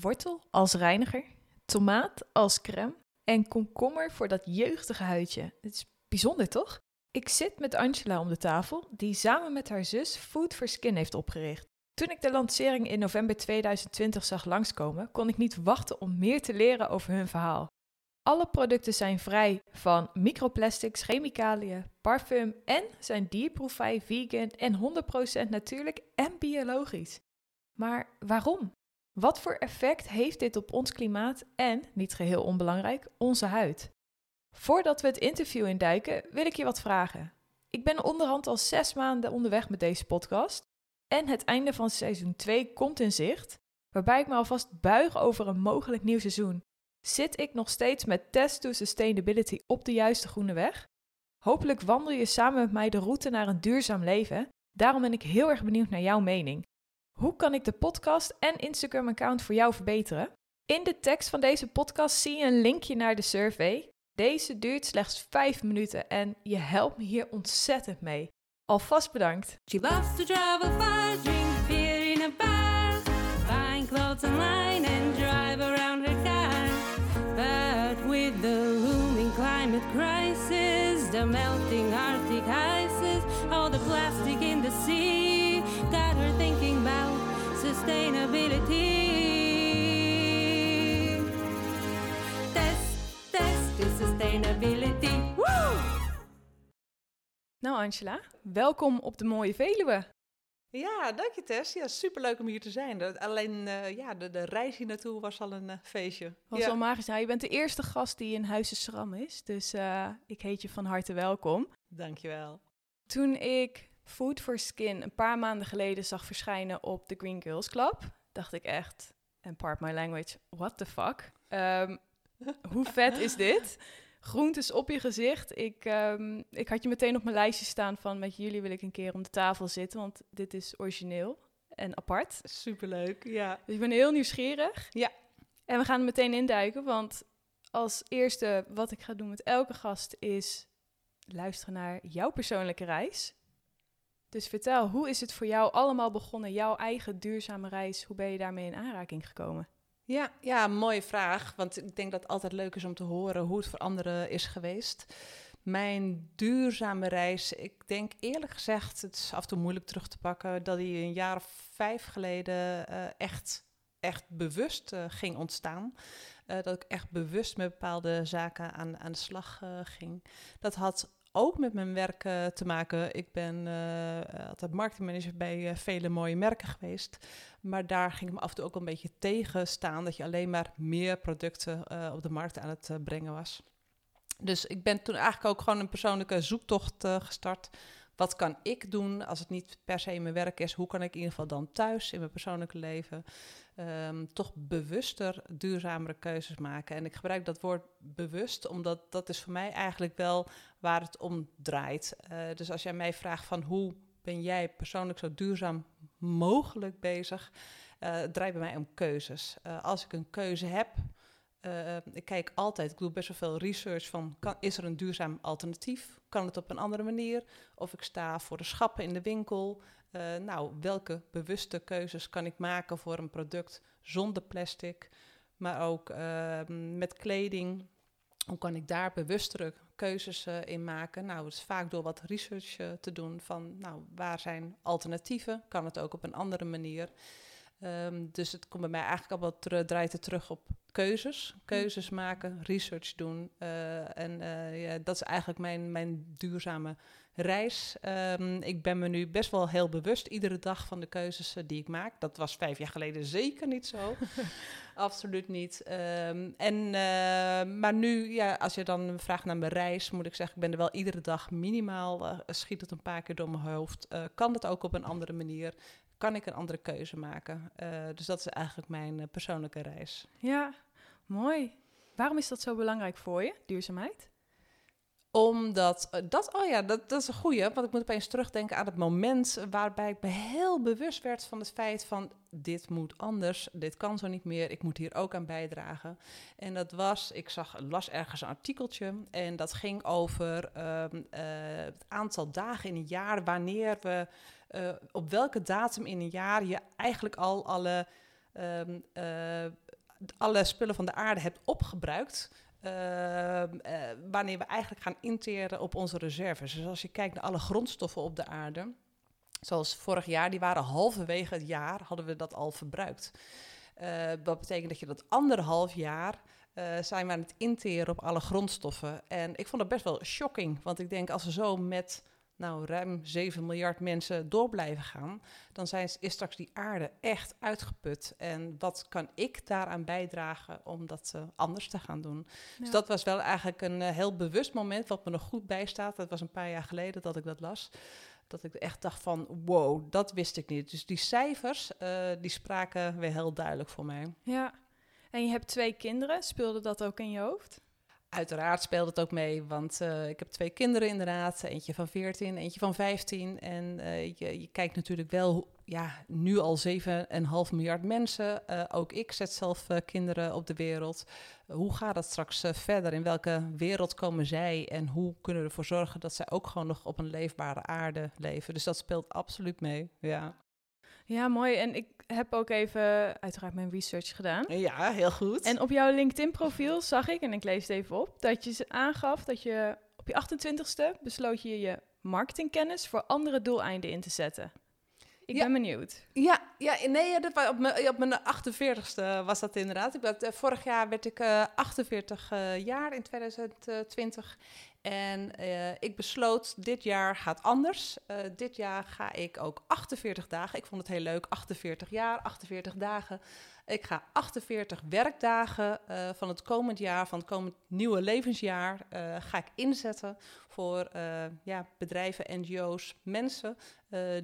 wortel als reiniger, tomaat als crème en komkommer voor dat jeugdige huidje. Het is bijzonder, toch? Ik zit met Angela om de tafel, die samen met haar zus Food for Skin heeft opgericht. Toen ik de lancering in november 2020 zag langskomen, kon ik niet wachten om meer te leren over hun verhaal. Alle producten zijn vrij van microplastics, chemicaliën, parfum en zijn dierproefvrij, vegan en 100% natuurlijk en biologisch. Maar waarom? Wat voor effect heeft dit op ons klimaat en, niet geheel onbelangrijk, onze huid? Voordat we het interview induiken, wil ik je wat vragen. Ik ben onderhand al zes maanden onderweg met deze podcast en het einde van seizoen 2 komt in zicht, waarbij ik me alvast buig over een mogelijk nieuw seizoen. Zit ik nog steeds met Test to Sustainability op de juiste groene weg? Hopelijk wandel je samen met mij de route naar een duurzaam leven. Daarom ben ik heel erg benieuwd naar jouw mening. Hoe kan ik de podcast en Instagram-account voor jou verbeteren? In de tekst van deze podcast zie je een linkje naar de survey. Deze duurt slechts 5 minuten en je helpt me hier ontzettend mee. Alvast bedankt. She loves to travel far, drink beer in a bar, find clothes online and drive around her car. But with the looming climate crisis, the melting Arctic ices, all the plastic in the sea, sustainability. Test, test to sustainability. Woo! Nou Angela, welkom op de mooie Veluwe. Ja, dank je Tess. Ja, superleuk om hier te zijn. Dat- Alleen eh, ja, de, de reis hier naartoe was al een eh, feestje. Was ja. wel magisch. Nou, je bent de eerste gast die in Huizen Schram is, dus eh, ik heet je van harte welkom. Dankjewel. Toen ik Food for Skin een paar maanden geleden zag verschijnen op de Green Girls Club, dacht ik echt, en part my language, what the fuck? Ehm, hoe vet is dit? Groentes op je gezicht. Ik, ehm, ik had je meteen op mijn lijstje staan van met jullie wil ik een keer om de tafel zitten, want dit is origineel en apart. Superleuk, ja. Dus ik ben heel nieuwsgierig. Ja. En we gaan er meteen induiken, want als eerste wat ik ga doen met elke gast is luisteren naar jouw persoonlijke reis. Dus vertel, hoe is het voor jou allemaal begonnen, jouw eigen duurzame reis? Hoe ben je daarmee in aanraking gekomen? Ja, ja, mooie vraag. Want ik denk dat het altijd leuk is om te horen hoe het voor anderen is geweest. Mijn duurzame reis, ik denk eerlijk gezegd, het is af en toe moeilijk terug te pakken, dat die een jaar of vijf geleden eh, echt, echt bewust eh, ging ontstaan. Eh, dat ik echt bewust met bepaalde zaken aan, aan de slag ging. Dat had ook met mijn werk eh, te maken. Ik ben eh, altijd marketingmanager bij vele mooie merken geweest. Maar daar ging ik me af en toe ook een beetje tegen staan dat je alleen maar meer producten op de markt aan het brengen was. Dus ik ben toen eigenlijk ook gewoon een persoonlijke zoektocht gestart. Wat kan ik doen als het niet per se mijn werk is? Hoe kan ik in ieder geval dan thuis in mijn persoonlijke leven ehm, toch bewuster duurzamere keuzes maken? En ik gebruik dat woord bewust, omdat dat is voor mij eigenlijk wel waar het om draait. Eh, dus als jij mij vraagt van hoe ben jij persoonlijk zo duurzaam mogelijk bezig, eh, draait bij mij om keuzes. Eh, als ik een keuze heb, eh, ik kijk altijd, ik doe best wel veel research van, is er een duurzaam alternatief? Kan het op een andere manier? Of ik sta voor de schappen in de winkel. Eh, nou, welke bewuste keuzes kan ik maken voor een product zonder plastic, maar ook eh, met kleding? Hoe kan ik daar bewustere keuzes in maken? Nou, het is vaak door wat research te doen van, nou, waar zijn alternatieven? Kan het ook op een andere manier? Ehm, dus het komt bij mij eigenlijk allemaal draait het terug op keuzes. Keuzes maken, research doen. eh, en eh, ja, dat is eigenlijk mijn, mijn duurzame reis. Ehm, ik ben me nu best wel heel bewust iedere dag van de keuzes eh, die ik maak. Dat was vijf jaar geleden zeker niet zo. Absoluut niet. Ehm, en, maar nu, ja, als je dan vraagt naar mijn reis, moet ik zeggen, ik ben er wel iedere dag minimaal, schiet het een paar keer door mijn hoofd. Kan het ook op een andere manier? Kan ik een andere keuze maken? Eh, dus dat is eigenlijk mijn eh, persoonlijke reis. Ja, mooi. Waarom is dat zo belangrijk voor je, duurzaamheid? Omdat eh, dat, oh ja, dat, dat is een goeie. Want ik moet opeens terugdenken aan het moment waarbij ik me heel bewust werd van het feit van dit moet anders, dit kan zo niet meer, ik moet hier ook aan bijdragen. En dat was, ik zag, las ergens een artikeltje en dat ging over ehm, eh, het aantal dagen in een jaar wanneer we, eh, op welke datum in een jaar je eigenlijk al alle ehm, eh, alle spullen van de aarde hebt opgebruikt. Ehm, eh, wanneer we eigenlijk gaan interen op onze reserves. Dus als je kijkt naar alle grondstoffen op de aarde, zoals vorig jaar, die waren halverwege het jaar, hadden we dat al verbruikt. Eh, dat betekent dat je dat anderhalf jaar eh, zijn we aan het interen op alle grondstoffen. En ik vond dat best wel shocking, want ik denk als we zo met nou, ruim 7 miljard mensen door blijven gaan, dan zijn, is straks die aarde echt uitgeput. En wat kan ik daaraan bijdragen om dat eh, anders te gaan doen? Dus dat was wel eigenlijk een eh, heel bewust moment, wat me nog goed bijstaat. Dat was een paar jaar geleden dat ik dat las. Dat ik echt dacht van, wow, dat wist ik niet. Dus die cijfers, eh, die spraken weer heel duidelijk voor mij. Ja. En je hebt twee kinderen. Speelde dat ook in je hoofd? Uiteraard speelt het ook mee, want eh, ik heb twee kinderen inderdaad. Eentje van 14, eentje van 15. En eh, je, je kijkt natuurlijk wel, ja, nu al 7,5 miljard mensen. Eh, ook ik zet zelf kinderen op de wereld. Hoe gaat dat straks verder? In welke wereld komen zij? En hoe kunnen we ervoor zorgen dat zij ook gewoon nog op een leefbare aarde leven? Dus dat speelt absoluut mee, ja. Ja, mooi. En ik heb ook even uiteraard mijn research gedaan. Ja, heel goed. En op jouw LinkedIn-profiel zag ik, en ik lees het even op, dat je ze aangaf dat je op je 28ste besloot je je marketingkennis voor andere doeleinden in te zetten. Ik Ja. ben benieuwd. Ja, ja nee, dat, op, mijn, op mijn 48ste was dat inderdaad. Ik eh, vorig jaar werd ik eh, 48 eh, jaar in 2020. En eh, ik besloot, dit jaar gaat anders. Eh, dit jaar ga ik ook 48 dagen. Ik vond het heel leuk, 48 jaar, 48 dagen. Ik ga 48 werkdagen eh, van het komend jaar, van het komend nieuwe levensjaar, eh, ga ik inzetten voor eh, ja, bedrijven, NGO's, mensen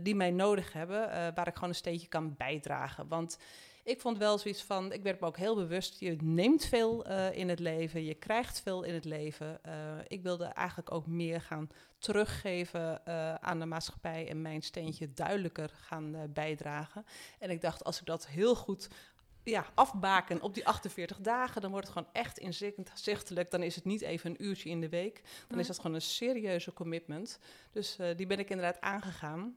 die mij nodig hebben, waar ik gewoon een steentje kan bijdragen. Want ik vond wel zoiets van, ik werd me ook heel bewust, je neemt veel in het leven, je krijgt veel in het leven. Ik wilde eigenlijk ook meer gaan teruggeven aan de maatschappij en mijn steentje duidelijker gaan bijdragen. En ik dacht, als ik dat heel goed ja, afbaken op die 48 dagen, dan wordt het gewoon echt inzichtelijk. Dan is het niet even een uurtje in de week. Dan is dat gewoon een serieuze commitment. Dus eh, die ben ik inderdaad aangegaan.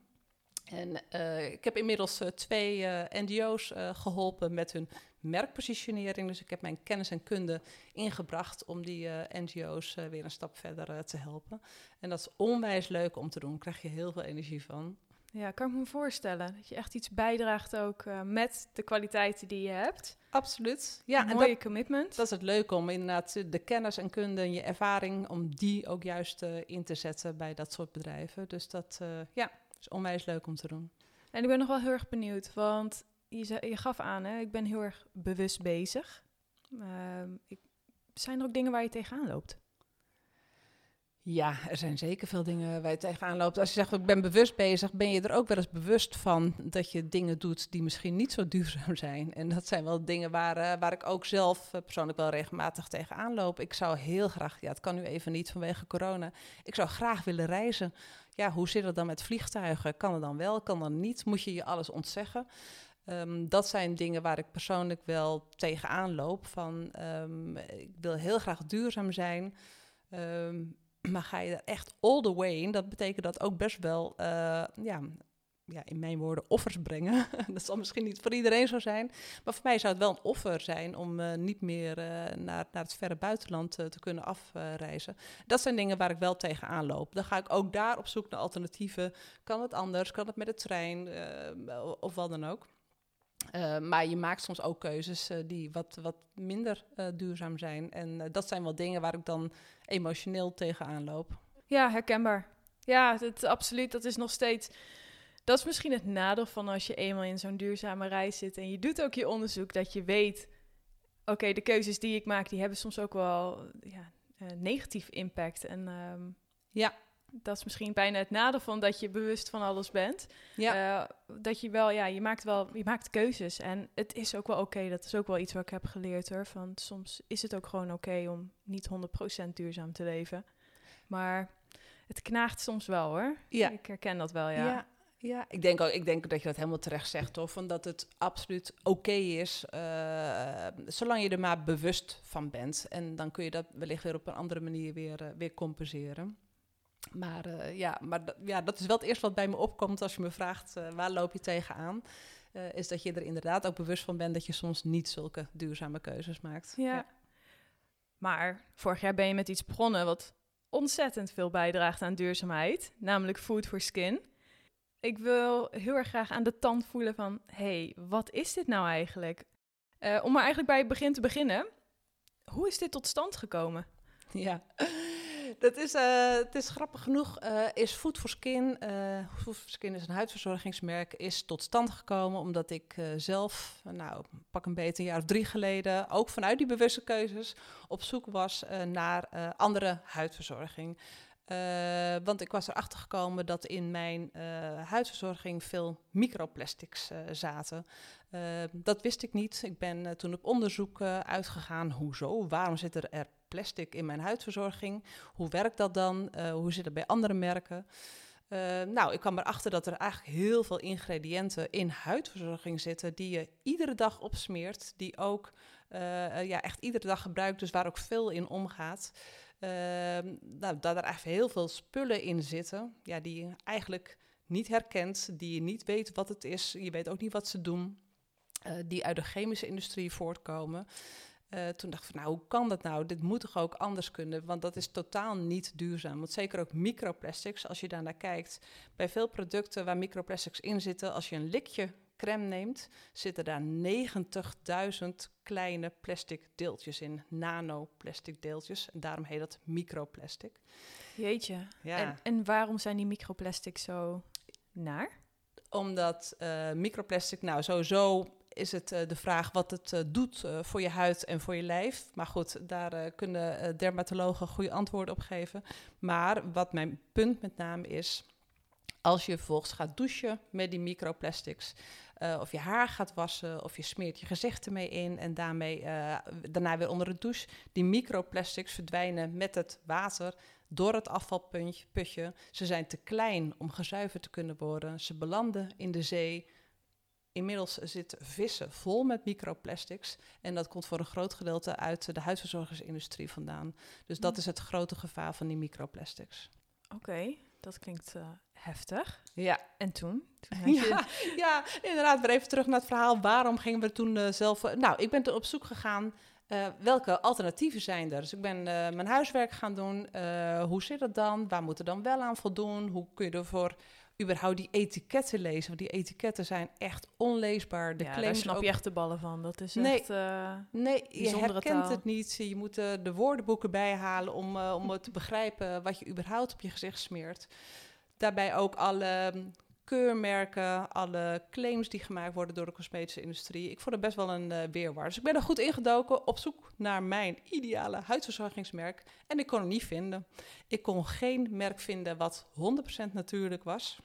En eh, ik heb inmiddels eh, twee NGO's eh, geholpen met hun merkpositionering. Dus ik heb mijn kennis en kunde ingebracht om die NGO's weer een stap verder te helpen. En dat is onwijs leuk om te doen. Daar krijg je heel veel energie van. Ja, kan ik me voorstellen. Dat je echt iets bijdraagt ook eh, met de kwaliteiten die je hebt. Absoluut. Ja, en Mooie dat, commitment. dat is het leuke om inderdaad de kennis en kunde en je ervaring, om die ook juist eh, in te zetten bij dat soort bedrijven. Dus dat eh, ja, is onwijs leuk om te doen. En ik ben nog wel heel erg benieuwd, want je, zei- je gaf aan, hè, ik ben heel erg bewust bezig. Ehm, ik, zijn er ook dingen waar je tegenaan loopt? Ja, er zijn zeker veel dingen waar je tegenaan loopt. Als je zegt, ik ben bewust bezig, ben je er ook wel eens bewust van dat je dingen doet die misschien niet zo duurzaam zijn. En dat zijn wel dingen waar, eh, waar ik ook zelf eh, persoonlijk wel regelmatig tegenaan loop. Ik zou heel graag, ja, het kan nu even niet vanwege corona, ik zou graag willen reizen. Ja, hoe zit het dan met vliegtuigen? Kan het dan wel, kan dan niet? Moet je je alles ontzeggen? Ehm, dat zijn dingen waar ik persoonlijk wel tegenaan loop. Van, ehm, ik wil heel graag duurzaam zijn. Ehm, maar ga je er echt all the way in, dat betekent dat ook best wel, eh, ja, ja, in mijn woorden, offers brengen. dat zal misschien niet voor iedereen zo zijn. Maar voor mij zou het wel een offer zijn om eh, niet meer eh, naar, naar het verre buitenland te kunnen afreizen. dat zijn dingen waar ik wel tegenaan loop. Dan ga ik ook daar op zoek naar alternatieven. Kan het anders? Kan het met de trein? of wat dan ook. Uh, maar je maakt soms ook keuzes uh, die wat, wat minder uh, duurzaam zijn. En dat zijn wel dingen waar ik dan emotioneel tegenaan loop. Ja, herkenbaar. Ja, het, absoluut. Dat is nog steeds. Dat is misschien het nadeel van als je eenmaal in zo'n duurzame reis zit en je doet ook je onderzoek, dat je weet, oké, okay, de keuzes die ik maak, die hebben soms ook wel ja, negatief impact. En um, ja. Dat is misschien bijna het nadeel van dat je bewust van alles bent. Ja. Uh, dat je wel, ja, je maakt wel, je maakt keuzes. En het is ook wel oké, okay. dat is ook wel iets wat ik heb geleerd hoor. Van soms is het ook gewoon oké okay om niet 100% duurzaam te leven. Maar het knaagt soms wel hoor. Ja. Ik herken dat wel, ja. ja. Ja, ik denk, ook, ik denk dat je dat helemaal terecht zegt, toch? Van dat het absoluut oké okay is, uh, zolang je er maar bewust van bent. En dan kun je dat wellicht weer op een andere manier weer, uh, weer compenseren. Maar uh, ja, maar ja, dat is wel het eerste wat bij me opkomt als je me vraagt, waar loop je tegenaan? eh, is dat je er inderdaad ook bewust van bent dat je soms niet zulke duurzame keuzes maakt. Ja. Maar vorig jaar ben je met iets begonnen wat ontzettend veel bijdraagt aan duurzaamheid, namelijk Food for Skin. Ik wil heel erg graag aan de tand voelen van, hey, wat is dit nou eigenlijk? Eh, om maar eigenlijk bij het begin te beginnen, hoe is dit tot stand gekomen? Ja, dat is, eh, het is grappig genoeg. eh, is Food for Skin, eh Food for Skin is een huidverzorgingsmerk, is tot stand gekomen omdat ik zelf, nou pak een beetje een jaar of drie geleden, ook vanuit die bewuste keuzes, op zoek was naar andere huidverzorging. Want ik was erachter gekomen dat in mijn huidverzorging veel microplastics zaten. Dat wist ik niet. Ik ben toen op onderzoek uitgegaan. Hoezo? Waarom zit er, er plastic in mijn huidverzorging? Hoe werkt dat dan? Eh, hoe zit het bij andere merken? Eh, nou, ik kwam erachter dat er eigenlijk heel veel ingrediënten in huidverzorging zitten die je iedere dag opsmeert, die ook eh, ja, echt iedere dag gebruikt, dus waar ook veel in omgaat. Nou, dat er echt heel veel spullen in zitten, ja, die je eigenlijk niet herkent, die je niet weet wat het is. Je weet ook niet wat ze doen, die uit de chemische industrie voortkomen. Eh, toen dacht ik van, nou, hoe kan dat nou? Dit moet toch ook anders kunnen? Want dat is totaal niet duurzaam. Want zeker ook microplastics, als je daar naar kijkt. Bij veel producten waar microplastics in zitten, als je een likje crème neemt, zitten daar 90.000 kleine plastic deeltjes in. Nanoplastic deeltjes. En daarom heet dat microplastic. Jeetje. Ja. En, en waarom zijn die microplastics zo naar? Omdat eh, microplastic, nou sowieso is het eh, de vraag wat het eh, doet eh, voor je huid en voor je lijf. Maar goed, daar kunnen dermatologen goede antwoorden op geven. Maar wat mijn punt met name is, als je vervolgens gaat douchen met die microplastics, of je haar gaat wassen, of je smeert je gezicht ermee in en daarmee, daarna weer onder de douche, die microplastics verdwijnen met het water door het afvalputje. Ze zijn te klein om gezuiverd te kunnen worden. Ze belanden in de zee. Inmiddels zitten vissen vol met microplastics. En dat komt voor een groot gedeelte uit de huidverzorgingsindustrie vandaan. Dus dat Mm. is het grote gevaar van die microplastics. Oké, dat klinkt eh, heftig. Ja, En toen? toen je- ja, ja, inderdaad. Weer even terug naar het verhaal. Waarom gingen we toen eh, zelf... eh, nou, ik ben toen op zoek gegaan... eh, welke alternatieven zijn er? Dus ik ben eh, mijn huiswerk gaan doen. Eh, hoe zit het dan? Waar moet er dan wel aan voldoen? Hoe kun je ervoor überhaupt die etiketten lezen? Want die etiketten zijn echt onleesbaar. De ja, daar snap ook je echt de ballen van. Dat is Nee. echt... Nee, je herkent taal. het niet. Je moet de woordenboeken bijhalen om, om te begrijpen wat je überhaupt op je gezicht smeert. Daarbij ook alle keurmerken, alle claims die gemaakt worden door de cosmetische industrie. Ik vond het best wel een weerwaar. Dus ik ben er goed ingedoken op zoek naar mijn ideale huidverzorgingsmerk. En ik kon het niet vinden. Ik kon geen merk vinden wat 100% natuurlijk was.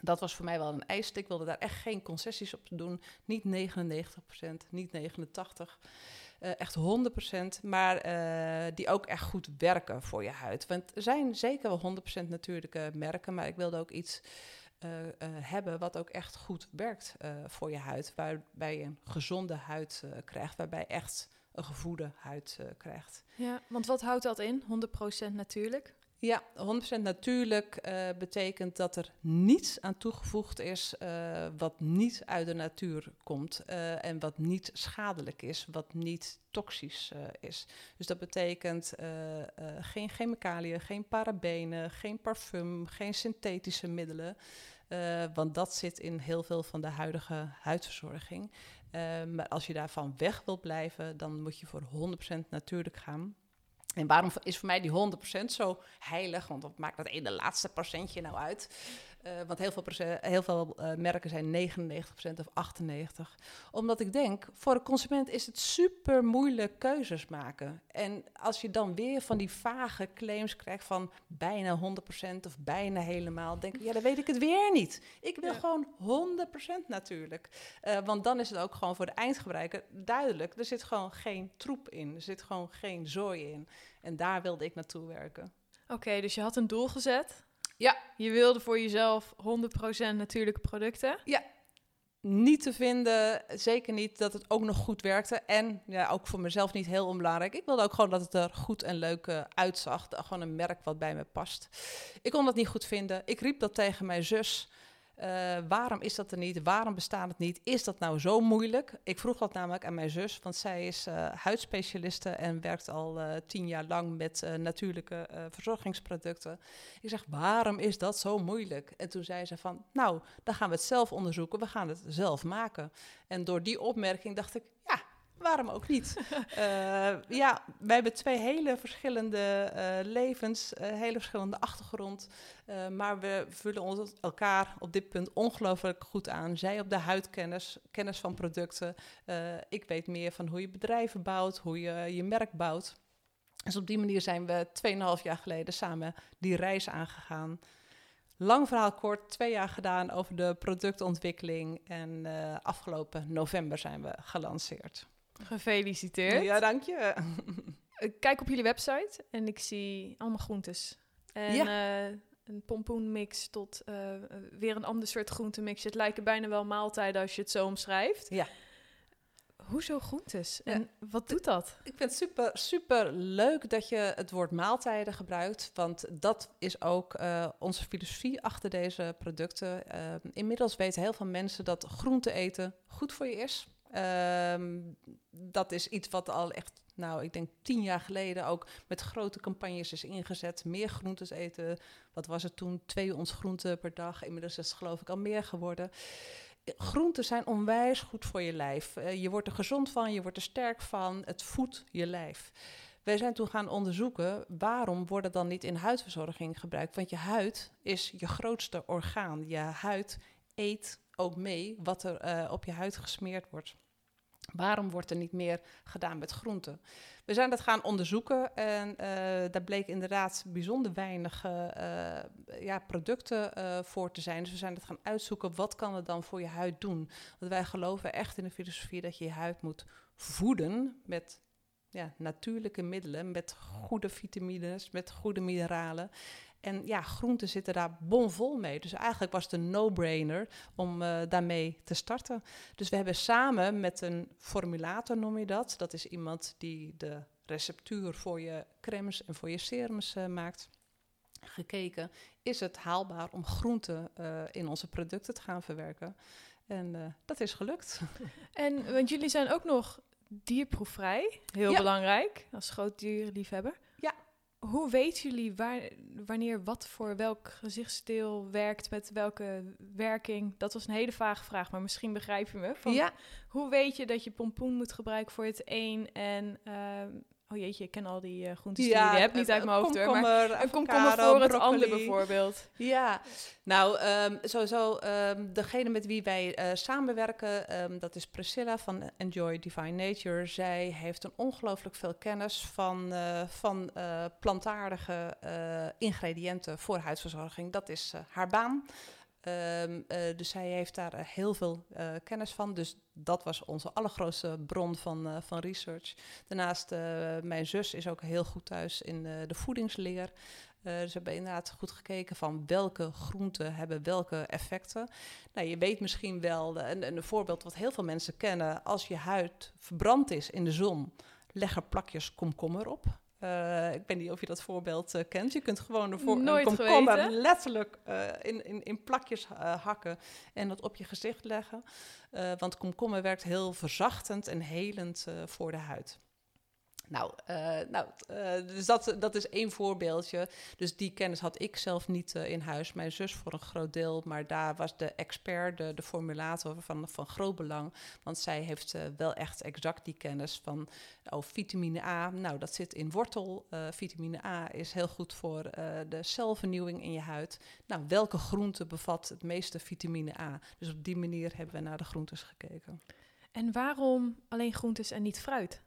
Dat was voor mij wel een eis. Ik wilde daar echt geen concessies op doen. Niet 99%, niet 89%. Eh, echt 100%, maar eh, die ook echt goed werken voor je huid. Want er zijn zeker wel 100% natuurlijke merken, maar ik wilde ook iets eh, hebben wat ook echt goed werkt eh, voor je huid. Waarbij je een gezonde huid krijgt, waarbij echt een gevoede huid krijgt. ja, want wat houdt dat in? 100% natuurlijk? Ja, 100% natuurlijk eh, betekent dat er niets aan toegevoegd is eh, wat niet uit de natuur komt eh, en wat niet schadelijk is, wat niet toxisch is. Dus dat betekent geen chemicaliën, geen parabenen, geen parfum, geen synthetische middelen. want dat zit in heel veel van de huidige huidverzorging. Maar als je daarvan weg wilt blijven, dan moet je voor 100% natuurlijk gaan. En waarom is voor mij die 100% zo heilig? Want wat maakt dat ene laatste procentje nou uit? Eh, want heel veel, procent- heel veel eh, merken zijn 99% of 98%. Omdat ik denk, voor de consument is het super moeilijk keuzes maken. En als je dan weer van die vage claims krijgt van bijna 100% of bijna helemaal, denk ik, ja, dan weet ik het weer niet. Ik wil Ja. gewoon 100% natuurlijk. Eh, want dan is het ook gewoon voor de eindgebruiker duidelijk. Er zit gewoon geen troep in. Er zit gewoon geen zooi in. En daar wilde ik naartoe werken. Oké, dus je had een doel gezet. Ja. Je wilde voor jezelf 100% natuurlijke producten. Niet te vinden, zeker niet dat het ook nog goed werkte. En ja, ook voor mezelf niet heel onbelangrijk. Ik wilde ook gewoon dat het er goed en leuk eh, uitzag. Gewoon een merk wat bij me past. Ik kon dat niet goed vinden. Ik riep dat tegen mijn zus. Eh, waarom is dat er niet? Waarom bestaat het niet? Is dat nou zo moeilijk? Ik vroeg dat namelijk aan mijn zus, want zij is uh, huidspecialiste en werkt al uh, tien jaar lang met natuurlijke verzorgingsproducten. Ik zeg, waarom is dat zo moeilijk? En toen zei ze van, nou, dan gaan we het zelf onderzoeken, we gaan het zelf maken. En door die opmerking dacht ik, waarom ook niet? uh, ja, wij hebben twee hele verschillende uh, levens, uh, hele verschillende achtergrond. maar we vullen ons elkaar op dit punt ongelooflijk goed aan. Zij op de huidkennis, kennis van producten. ik weet meer van hoe je bedrijven bouwt, hoe je je merk bouwt. Dus op die manier zijn we 2,5 jaar geleden samen die reis aangegaan. Lang verhaal kort, twee jaar gedaan over de productontwikkeling. En afgelopen november zijn we gelanceerd. Gefeliciteerd. Ja, dank je. Ik kijk op jullie website en ik zie allemaal groentes. En ja. uh, een pompoenmix tot uh, weer een ander soort groentemix. Het lijken bijna wel maaltijden als je het zo omschrijft. Ja. Hoezo groentes? En ja. wat doet dat? Ik vind het super, super leuk dat je het woord maaltijden gebruikt. Want dat is ook uh, onze filosofie achter deze producten. Uh, inmiddels weten heel veel mensen dat groente eten goed voor je is. Um, dat is iets wat al echt, nou, ik denk tien jaar geleden ook met grote campagnes is ingezet. Meer groentes eten. Wat was het toen? Twee ons groenten per dag. Inmiddels is het geloof ik al meer geworden. Groenten zijn onwijs goed voor je lijf. Uh, je wordt er gezond van, je wordt er sterk van. Het voedt je lijf. Wij zijn toen gaan onderzoeken waarom worden dan niet in huidverzorging gebruikt. Want je huid is je grootste orgaan. Je huid eet ook mee wat er uh, op je huid gesmeerd wordt. Waarom wordt er niet meer gedaan met groenten? We zijn dat gaan onderzoeken en uh, daar bleek inderdaad bijzonder weinig uh, ja, producten voor te zijn. Dus we zijn dat gaan uitzoeken, wat kan het dan voor je huid doen? Want wij geloven echt in de filosofie dat je je huid moet voeden met ja, natuurlijke middelen, met goede vitamines, met goede mineralen. En ja, groenten zitten daar bomvol mee. Dus eigenlijk was het een no-brainer om uh, daarmee te starten. Dus we hebben samen met een formulator, noem je dat. Dat is iemand die de receptuur voor je crèmes en voor je serums uh, maakt. Gekeken, is het haalbaar om groenten uh, in onze producten te gaan verwerken? En dat is gelukt. En want jullie zijn ook nog dierproefvrij, heel ja. belangrijk als groot dierenliefhebber. Hoe weten jullie waar, wanneer wat voor welk gezichtsdeel werkt met welke werking? Dat was een hele vage vraag, maar misschien begrijp je me. Van, ja. Hoe weet je dat je pompoen moet gebruiken voor het een en... Uh, oh jeetje, ik ken al die uh, groentes ja, die je hebt niet uit mijn hoofd. Komkommer, maar een komkommer voor het andere bijvoorbeeld. Ja, nou um, sowieso um, degene met wie wij uh, samenwerken, um, dat is Priscilla van Enjoy Divine Nature. Zij heeft een ongelooflijk veel kennis van, uh, van plantaardige ingrediënten voor huidverzorging. Dat is haar baan. Um, uh, dus zij heeft daar uh, heel veel uh, kennis van. Dus dat was onze allergrootste bron van, van research. Daarnaast, mijn zus is ook heel goed thuis in de voedingsleer. dus we hebben inderdaad goed gekeken van welke groenten hebben welke effecten. Nou, je weet misschien wel, een, een voorbeeld wat heel veel mensen kennen. Als je huid verbrand is in de zon, leg er plakjes komkommer op. Uh, ik weet niet of je dat voorbeeld uh, kent. Je kunt gewoon de voor Nooit een komkommer geweten. letterlijk uh, in, in, in plakjes hakken en dat op je gezicht leggen. want komkommer werkt heel verzachtend en helend voor de huid. Nou, uh, nou uh, dus dat, dat is één voorbeeldje. Dus die kennis had ik zelf niet uh, in huis. Mijn zus voor een groot deel. Maar daar was de expert, de, de formulator van, van groot belang. Want zij heeft wel echt exact die kennis van oh, vitamine A. Nou, dat zit in wortel. vitamine A is heel goed voor de celvernieuwing in je huid. Nou, welke groente bevat het meeste vitamine A? Dus op die manier hebben we naar de groentes gekeken. En waarom alleen groentes en niet fruit?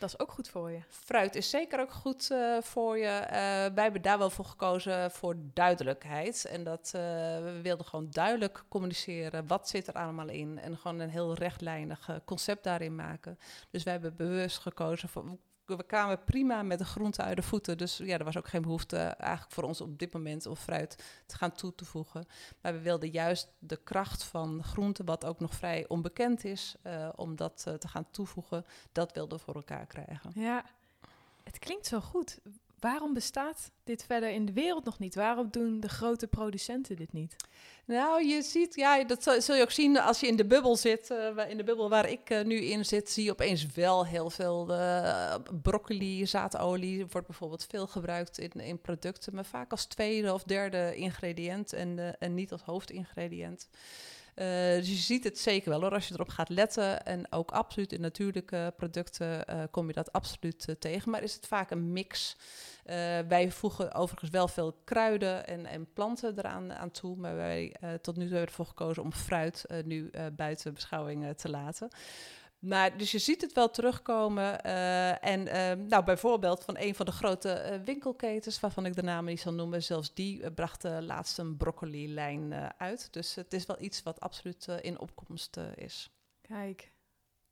Dat is ook goed voor je. Fruit is zeker ook goed uh, voor je. Uh, wij hebben daar wel voor gekozen voor duidelijkheid. En dat uh, we wilden gewoon duidelijk communiceren. Wat zit er allemaal in? En gewoon een heel rechtlijnig concept daarin maken. Dus wij hebben bewust gekozen voor we kwamen prima met de groente uit de voeten. Dus ja, er was ook geen behoefte eigenlijk voor ons op dit moment om fruit te gaan toe te voegen. Maar we wilden juist de kracht van groente, wat ook nog vrij onbekend is, uh, om dat uh, te gaan toevoegen, dat wilden we voor elkaar krijgen. Ja, het klinkt zo goed. Waarom bestaat dit verder in de wereld nog niet? Waarom doen de grote producenten dit niet? Nou, je ziet, ja, dat zul, je ook zien als je in de bubbel zit. eh, in de bubbel waar ik eh, nu in zit, zie je opeens wel heel veel eh, broccoli, zaadolie. Wordt bijvoorbeeld veel gebruikt in, in producten, maar vaak als tweede of derde ingrediënt en, en niet als hoofdingrediënt. Eh, dus je ziet het zeker wel hoor, als je erop gaat letten. En ook absoluut in natuurlijke producten eh, kom je dat absoluut eh, tegen. Maar is het vaak een mix. Wij voegen overigens wel veel kruiden en, en planten eraan aan toe. Maar wij tot nu toe hebben ervoor gekozen om fruit nu buiten beschouwing te laten. Maar, dus je ziet het wel terugkomen. eh, en eh, nou, bijvoorbeeld van een van de grote eh, winkelketens, waarvan ik de namen niet zal noemen, zelfs die eh, bracht eh, laatst een broccoli-lijn uit. Dus het is wel iets wat absoluut in opkomst is. Kijk.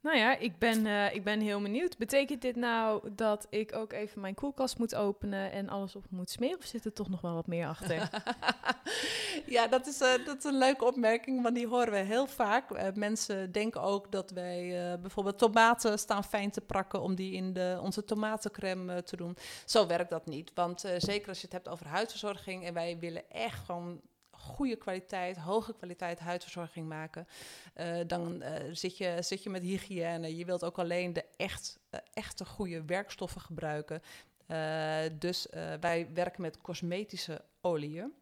Nou ja, ik ben, eh, ik ben heel benieuwd. Betekent dit nou dat ik ook even mijn koelkast moet openen en alles op moet smeren? Of zit er toch nog wel wat meer achter? ja, dat is, eh, dat is een leuke opmerking, want die horen we heel vaak. Eh, mensen denken ook dat wij bijvoorbeeld tomaten staan fijn te prakken om die in de, onze tomatencrème te doen. Zo werkt dat niet, want zeker als je het hebt over huidverzorging en wij willen echt gewoon goede kwaliteit, hoge kwaliteit huidverzorging maken, eh, dan eh, zit, je, zit je met hygiëne. Je wilt ook alleen de echt, eh, echte goede werkstoffen gebruiken. Dus wij werken met cosmetische oliën.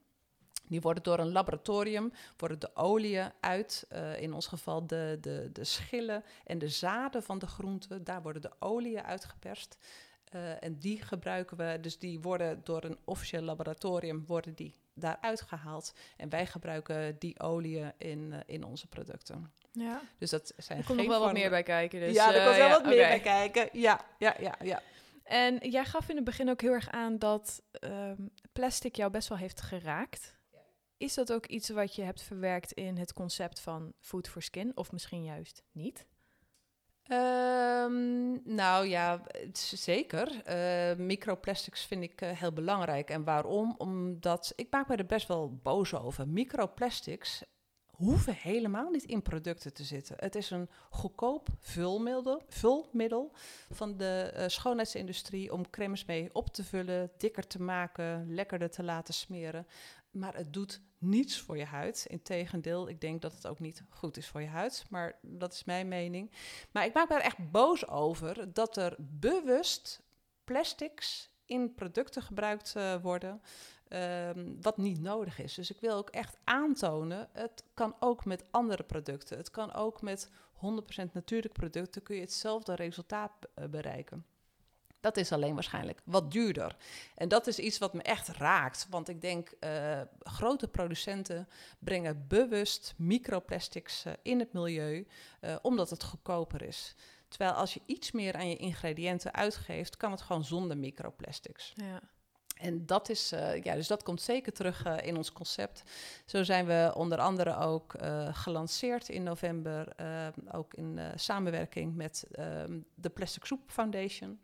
Die worden door een laboratorium, worden de oliën uit, in ons geval de, de, de schillen en de zaden van de groenten, daar worden de oliën uitgeperst. En die gebruiken we, dus die worden door een officieel laboratorium, worden die daaruit gehaald. En wij gebruiken die oliën in, eh, in onze producten. ja. Dus dat zijn Er komt geen nog wel wat meer bij kijken. Dus, ja, er eh, komt wel wat meer bij kijken. Ja, ja, ja, ja. En jij gaf in het begin ook heel erg aan dat ehm, plastic jou best wel heeft geraakt. Is dat ook iets wat je hebt verwerkt in het concept van food for skin? Of misschien juist niet? Ehm, nou ja, zeker. Eh, microplastics vind ik eh, heel belangrijk. En waarom? Omdat ik maak me er best wel boos over. Microplastics hoeven helemaal niet in producten te zitten. Het is een goedkoop vulmiddel, vulmiddel van de eh, schoonheidsindustrie om crèmes mee op te vullen, dikker te maken, lekkerder te laten smeren. Maar het doet niets voor je huid. Integendeel, ik denk dat het ook niet goed is voor je huid. Maar dat is mijn mening. Maar ik maak me er echt boos over dat er bewust plastics in producten gebruikt eh, worden. Ehm, wat niet nodig is. Dus ik wil ook echt aantonen, het kan ook met andere producten. Het kan ook met 100% natuurlijk producten kun je hetzelfde resultaat eh, bereiken. Dat is alleen waarschijnlijk wat duurder. En dat is iets wat me echt raakt. Want ik denk, eh, grote producenten brengen bewust microplastics eh, in het milieu, eh, omdat het goedkoper is. Terwijl als je iets meer aan je ingrediënten uitgeeft, kan het gewoon zonder microplastics. Ja. En dat is, eh, ja, dus dat komt zeker terug eh, in ons concept. Zo zijn we onder andere ook eh, gelanceerd in november, ook in samenwerking met ehm, de Plastic Soup Foundation.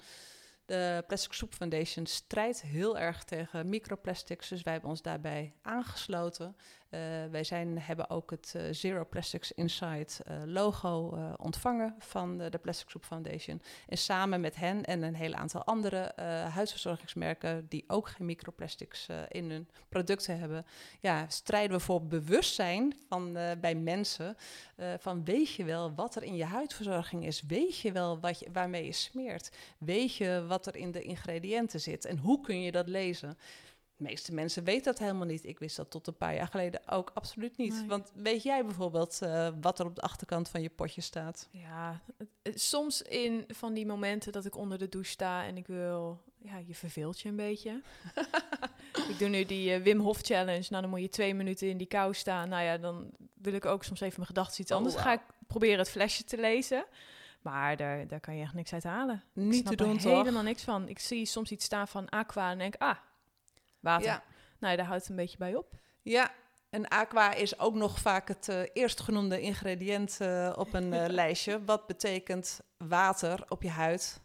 De Plastic Soup Foundation strijdt heel erg tegen microplastics, dus wij hebben ons daarbij aangesloten. Eh, wij zijn, hebben ook het eh, Zero Plastics Inside eh, logo ontvangen van de, Plastic Soup Foundation. En samen met hen en een heel aantal andere huisverzorgingsmerken die ook geen microplastics in hun producten hebben, ja, strijden we voor bewustzijn van, bij mensen. van weet je wel wat er in je huidverzorging is? Weet je wel wat je, waarmee je smeert? Weet je wat er in de ingrediënten zit? En hoe kun je dat lezen? De meeste mensen weten dat helemaal niet. Ik wist dat tot een paar jaar geleden ook absoluut niet. Nee. Want weet jij bijvoorbeeld eh, wat er op de achterkant van je potje staat? Ja, soms in van die momenten dat ik onder de douche sta en ik wil, ja, je verveelt je een beetje. ik doe nu die eh, Wim Hof challenge. Nou, dan moet je twee minuten in die kou staan. Nou ja, dan wil ik ook soms even mijn gedachten iets Oh, anders. Dan ga ik proberen het flesje te lezen. Maar daar, daar kan je echt niks uit halen. ik Niet snap te doen, er toch? helemaal niks van. Ik zie soms iets staan van aqua en denk, ah, water. Ja. Nou, daar houdt het een beetje bij op. Ja, en aqua is ook nog vaak het eh, eerstgenoemde ingrediënt eh, op een eh, lijstje. Wat betekent water op je huid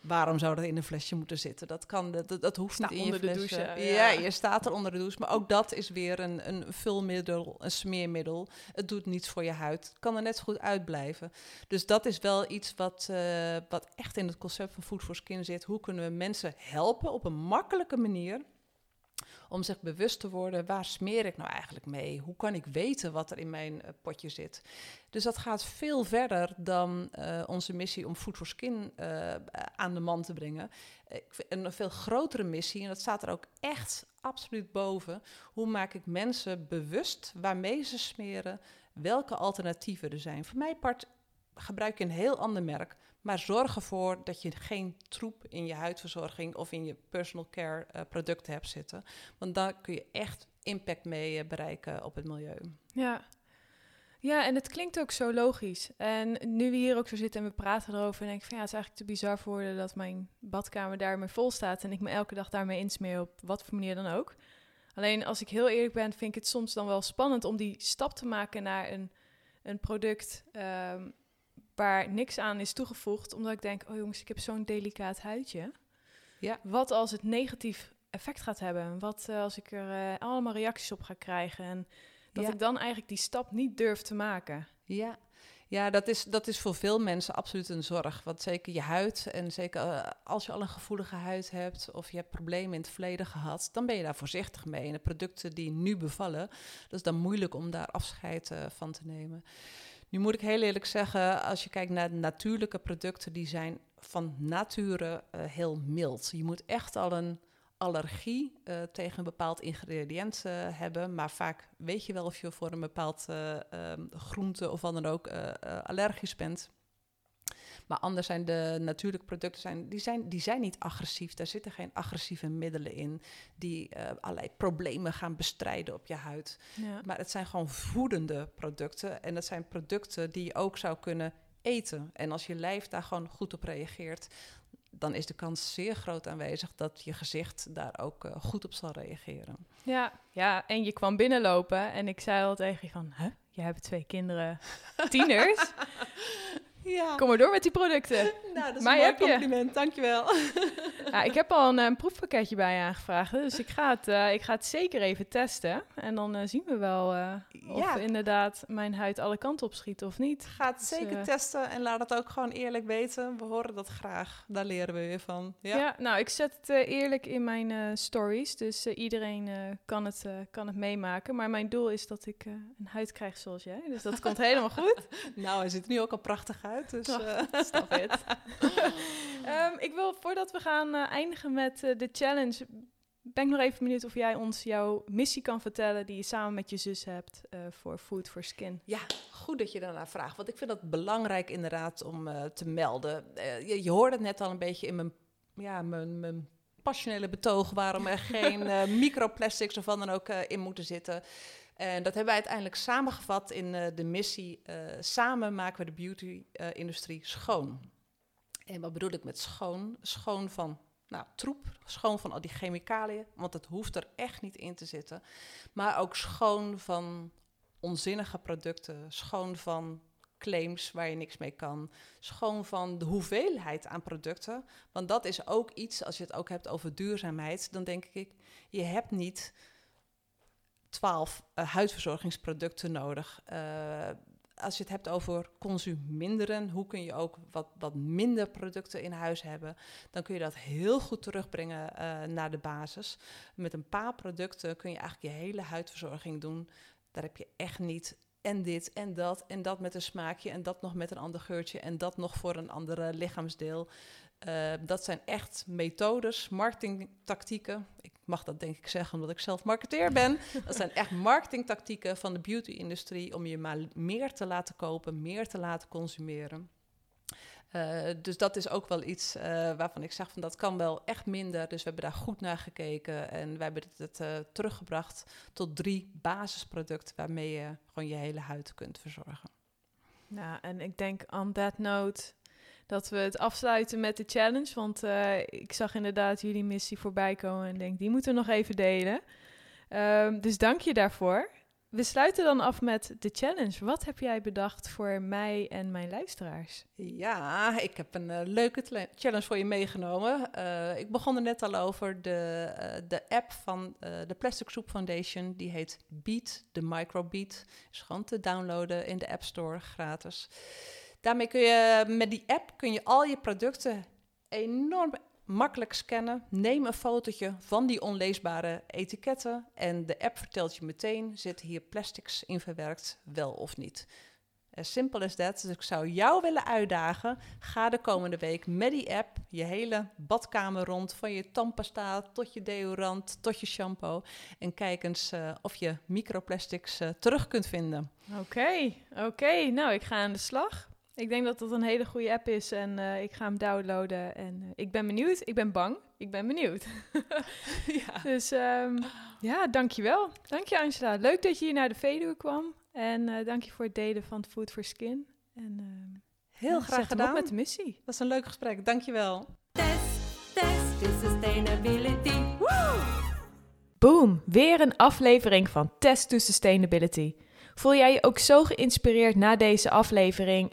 waarom zou dat in een flesje moeten zitten? Dat, kan, dat, dat hoeft niet in je onder de flesje. douche, ja. ja. je staat er onder de douche. Maar ook dat is weer een, een vulmiddel, een smeermiddel. Het doet niets voor je huid. Het kan er net zo goed uitblijven. Dus dat is wel iets wat, wat echt in het concept van Food for Skin zit. Hoe kunnen we mensen helpen op een makkelijke manier om zich bewust te worden, waar smeer ik nou eigenlijk mee? Hoe kan ik weten wat er in mijn eh, potje zit? Dus dat gaat veel verder dan eh, onze missie om Food for Skin eh, aan de man te brengen. Een veel grotere missie, en dat staat er ook echt absoluut boven. Hoe maak ik mensen bewust waarmee ze smeren, welke alternatieven er zijn? Voor mij part gebruik je een heel ander merk, maar zorg ervoor dat je geen troep in je huidverzorging of in je personal care uh, producten hebt zitten. Want daar kun je echt impact mee uh, bereiken op het milieu. Ja. Ja, en het klinkt ook zo logisch. En nu we hier ook zo zitten en we praten erover, en denk ik van ja, het is eigenlijk te bizar voor woorden dat mijn badkamer daarmee vol staat en ik me elke dag daarmee insmeer op wat voor manier dan ook. Alleen als ik heel eerlijk ben, vind ik het soms dan wel spannend om die stap te maken naar een, een product um, waar niks aan is toegevoegd, omdat ik denk, oh jongens, ik heb zo'n delicaat huidje. Ja. Wat als het negatief effect gaat hebben? Wat uh, als ik er uh, allemaal reacties op ga krijgen? En dat Ja. ik dan eigenlijk die stap niet durf te maken. Ja, ja dat, is, dat is voor veel mensen absoluut een zorg. Want zeker je huid, en zeker eh, als je al een gevoelige huid hebt of je hebt problemen in het verleden gehad, dan ben je daar voorzichtig mee. En de producten die nu bevallen, dat is dan moeilijk om daar afscheid eh, van te nemen. Nu moet ik heel eerlijk zeggen, als je kijkt naar natuurlijke producten, die zijn van nature eh, heel mild. Je moet echt al een allergie eh, tegen een bepaald ingrediënt eh, hebben. Maar vaak weet je wel of je voor een bepaald eh, ehm, groente of wat dan ook allergisch bent. Maar anders zijn de natuurlijke producten zijn, die zijn, die zijn niet agressief. Daar zitten geen agressieve middelen in die eh, allerlei problemen gaan bestrijden op je huid. Ja. Maar het zijn gewoon voedende producten. En dat zijn producten die je ook zou kunnen eten. En als je lijf daar gewoon goed op reageert, dan is de kans zeer groot aanwezig dat je gezicht daar ook eh, goed op zal reageren. Ja, ja, en je kwam binnenlopen en ik zei al tegen je van, huh? Je hebt twee kinderen, tieners. Ja, Kom maar door met die producten. nou, dat is Maar een mooi heb je. compliment. Dankjewel. Ja, ik heb al een, eh, proefpakketje bij je aangevraagd, dus ik ga het, eh, ik ga het zeker even testen. En dan eh, zien we wel of Ja. inderdaad mijn huid alle kanten op schiet of niet. Ga het Dus, zeker testen en laat het ook gewoon eerlijk weten. We horen dat graag. Daar leren we weer van. Ja. Ja. nou, ik zet het eerlijk in mijn stories, dus iedereen kan, het, kan het meemaken. Maar mijn doel is dat ik een huid krijg zoals jij, dus dat komt helemaal goed. Nou, hij ziet er nu ook al prachtig uit. Dus, eh, Stop it. Ehm, ik wil, voordat we gaan eh, eindigen met eh, de challenge, ben ik nog even benieuwd of jij ons jouw missie kan vertellen die je samen met je zus hebt eh, voor Food for Skin. Ja, goed dat je daarnaar vraagt. Want ik vind dat belangrijk inderdaad om eh, te melden. Eh, je, je hoorde het net al een beetje in mijn, ja, mijn, mijn passionele betoog... waarom er geen eh, microplastics of wat dan ook in moeten zitten. En dat hebben wij uiteindelijk samengevat in eh, de missie... eh, samen maken we de beauty-industrie schoon. En wat bedoel ik met schoon? Schoon van nou, troep, schoon van al die chemicaliën... want het hoeft er echt niet in te zitten. Maar ook schoon van onzinnige producten, schoon van claims waar je niks mee kan, schoon van de hoeveelheid aan producten. Want dat is ook iets, als je het ook hebt over duurzaamheid, dan denk ik, je hebt niet twaalf eh, huidverzorgingsproducten nodig. Eh, als je het hebt over consuminderen, hoe kun je ook wat, wat minder producten in huis hebben, dan kun je dat heel goed terugbrengen eh, naar de basis. Met een paar producten kun je eigenlijk je hele huidverzorging doen. Daar heb je echt niet en dit en dat en dat met een smaakje en dat nog met een ander geurtje en dat nog voor een andere lichaamsdeel. Dat zijn echt methodes, marketingtactieken. Mag dat denk ik zeggen omdat ik zelf marketeer ben. Dat zijn echt marketingtactieken van de beauty-industrie om je maar meer te laten kopen, meer te laten consumeren. Eh, dus dat is ook wel iets eh, waarvan ik zeg van dat kan wel echt minder. Dus we hebben daar goed naar gekeken en we hebben het eh, teruggebracht tot drie basisproducten waarmee je gewoon je hele huid kunt verzorgen. Nou, en ik denk on that note dat we het afsluiten met de challenge. Want eh, ik zag inderdaad jullie missie voorbij komen en denk, die moeten we nog even delen. Ehm, dus dank je daarvoor. we sluiten dan af met de challenge. Wat heb jij bedacht voor mij en mijn luisteraars? Ja, ik heb een eh, leuke challenge voor je meegenomen. Eh, ik begon er net al over de, de app van de Plastic Soup Foundation. Die heet Beat, de Microbeat. Is gewoon te downloaden in de App Store, gratis. Daarmee kun je, met die app kun je al je producten enorm makkelijk scannen. Neem een fotootje van die onleesbare etiketten en de app vertelt je meteen, zitten hier plastics in verwerkt, wel of niet. As simple as that. Dus ik zou jou willen uitdagen. Ga de komende week met die app je hele badkamer rond. Van je tandpasta tot je deodorant tot je shampoo. En kijk eens eh, of je microplastics eh, terug kunt vinden. Oké, oké. Nou, ik ga aan de slag. Ik denk dat dat een hele goede app is en eh, ik ga hem downloaden. En eh, ik ben benieuwd. Ik ben bang. Ik ben benieuwd. ja. Dus ehm, ja, dankjewel. Dank je Angela. Leuk dat je hier naar de Veluwe kwam. En eh, dank je voor het delen van Food for Skin. En ehm, Heel graag gedaan. met de missie. Dat was een leuk gesprek. Dankjewel. Test, test to sustainability. Boom, weer een aflevering van Test to Sustainability. Voel jij je ook zo geïnspireerd na deze aflevering